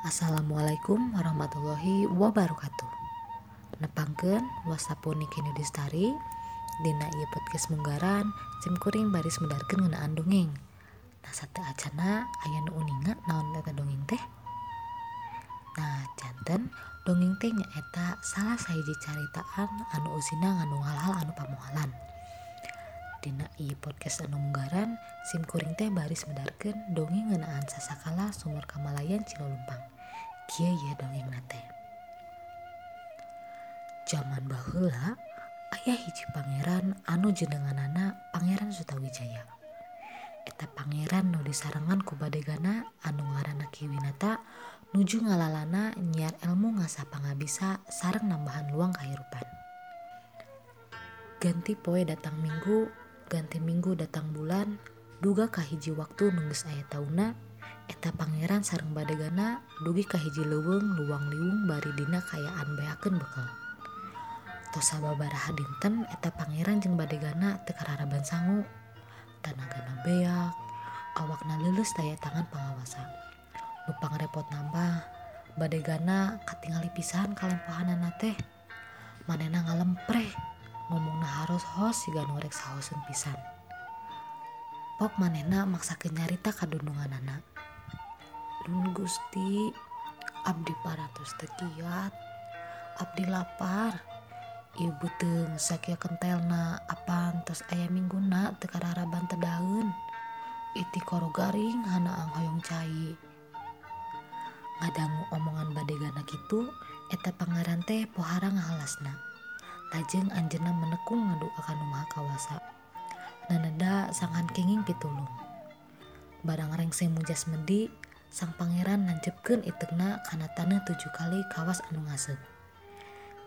Assalamualaikum warahmatullahi wabarakatuh. Nepangken wasapun Niki Nudistari Dina iya podcast munggaran sim kuring baris mendarkan ngenaan dongeng. Nah satu acana ayah nu uninga naon eta dongeng teh? Nah jantan dongeng teh nyaeta salah sahiji caritaan anu usina nganu hal-hal anu pamualan Dina iya podcast anu munggaran sim kuring teh baris mendarkan dongeng ngenaan sasakala sumur kamalayan Cilolumpang. Kia ya dongeng nate zaman bahula ayah hiji pangeran anu jenengan anak Pangeran Sutawijaya. Eta pangeran nu disarangan ku badegana anu ngaranna Kiwinata nuju ngalalana nyiar ilmu ngasah pangabisa sarang nambahan luang kehidupan ganti poe datang minggu ganti minggu datang bulan duga kahiji waktu nunggus ayat tauna eta Pangeran sarang badegana dugi kahiji leweng luang liung bari dina kayaan beaken bekal. Tosababaraha dinten eta Pangeran jeung badegana tekararaban sangu. Tanagana beak awakna lulus daya tangan pengawasan lupang repot nambah badegana katingali pisahan kalian pahanana teh. Manena ngalempreh. ngomong harus host siga norek sausun pisan. Pok manena maksakeun nyarita ka dundunganana Nun Gusti abdi paratus tekiat abdi lapar. Ibu teng sakia kentelna apan tos ayam mingguna teu kararaban teu iti koro garing hana ang hoyong cai. Ngadangu omongan badegana gitu eta pangeran teh pohara ngahalasna. Lajeng Anjena menekung ngadu akan rumah kawasa. Naneda sanghan kenging pitulung. Barang rengse mujas medi, sang pangeran nanjepkeun itekna kana tanah tujuh kali kawas anu ngasep.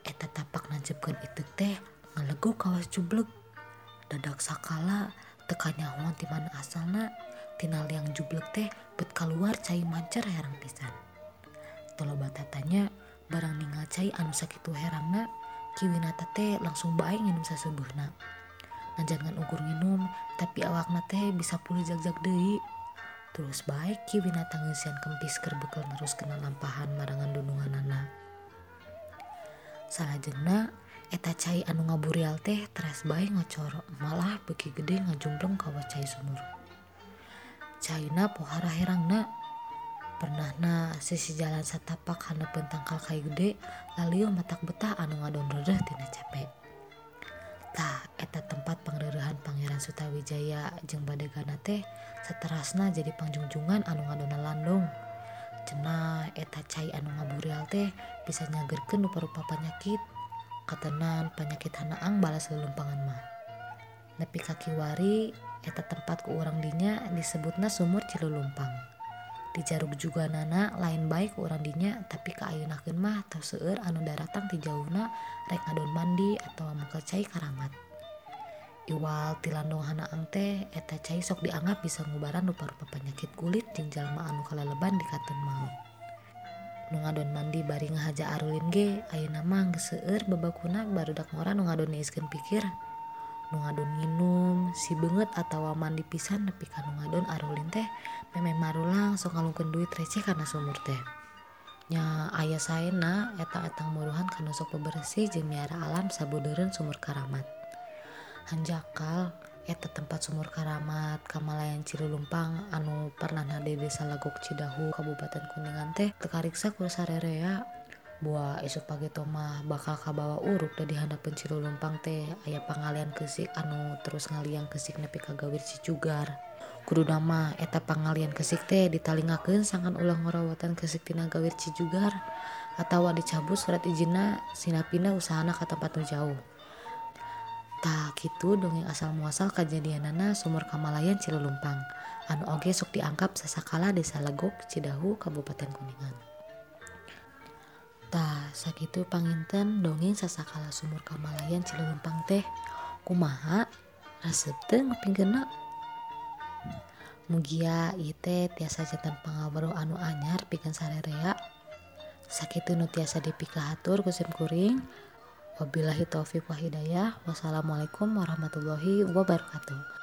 Eta tapak nanjepkeun itek teh ngelegu kawas jublek. Dadak sakala tekanya huang ti mana asalna tina liang jublek teh bet keluar cai mancar herang pisan. tolo batatanya barang ninggal cai anu sakitu herangna Kiwinata teh langsung baik nginum saseubeurna. Najangan ukur minum tapi awak teh bisa pulih jagjak deui. Terus baik Kiwinata ngeusian kempis keur bekel terus kena lampahan marangan dunungan anak Salajengna eta cai anu ngaburial teh teras baik ngocor malah beki gede ngajumpleng ka cai sumur. Caina pohara herangna pernahna sisi jalan satapak hana pentangkal kai gede laliu matak betah anu ngadon redeh tina capek tah eta tempat pangrerehan pangeran Sutawijaya jeung badegana teh seterasna jadi pangjunjungan anu ngadona landung. Cenah eta cai anu ngaburial teh bisa nyagerkeun rupa-rupa penyakit katenan penyakit hanaang balas lelumpangan mah. Nepi kaki wari eta tempat ku urang dinya disebutna sumur Cilulumpang di Jarug juga nana lain baik orang dinya tapi kaayunakeun mah teu seueur anu daratang ti jauhna rek ngadon mandi atau muka cai karamat Iwal tilandong hanaang teh eta cai sok dianggap bisa ngubaran rupa-rupa penyakit kulit jeung jalma anu kaleleban di katon maut. Nu ngadon mandi bari ngahaja arulin ge ayeuna mah geus seueur babakuna barudak ngora nu ngadon pikir Ngadon nginum, si beungeut atawa mandi pisan nepi ka ngadon arulin teh meme marulang sok ngalungkeun duit receh kana sumur teh. Nya aya saena eta etang muruhan kana sok bebersih jeung alam sabudeureun sumur karamat. Hanjakal eta tempat sumur karamat Kamalayan Cilulumpang anu pernah nade desa Lagok Cidahu Kabupaten Kuningan teh tekariksa ku sarerea buah esok pagi tomah bakal kabawa uruk dari handap penciru lumpang teh. Ayah pangalian kesik anu terus ngaliang kesik nepi kagawir si jugar kudu nama eta pangalian kesik teh ditalingakeun sangan ulah ngorawatan kesik tina gawir cijugar atawa dicabut surat izinna sinapina usahana ka tempat nu jauh. Tak gitu dongeng asal muasal kejadianana sumur kamalayan Cilulumpang anu oge sok dianggap sasakala desa Legok Cidahu Kabupaten Kuningan. Sakitu panginten dongeng sasakala sumur Kamalayan Cilulumpang teh. Kumaha? Resep teh ngepinggena mugia ite tiasa jantan pangawaro anu anyar pikeun sarerea. Sakitu nu tiasa dipikahatur kusim kuring. Wabillahi taufiq wa hidayah. Wassalamualaikum warahmatullahi wabarakatuh.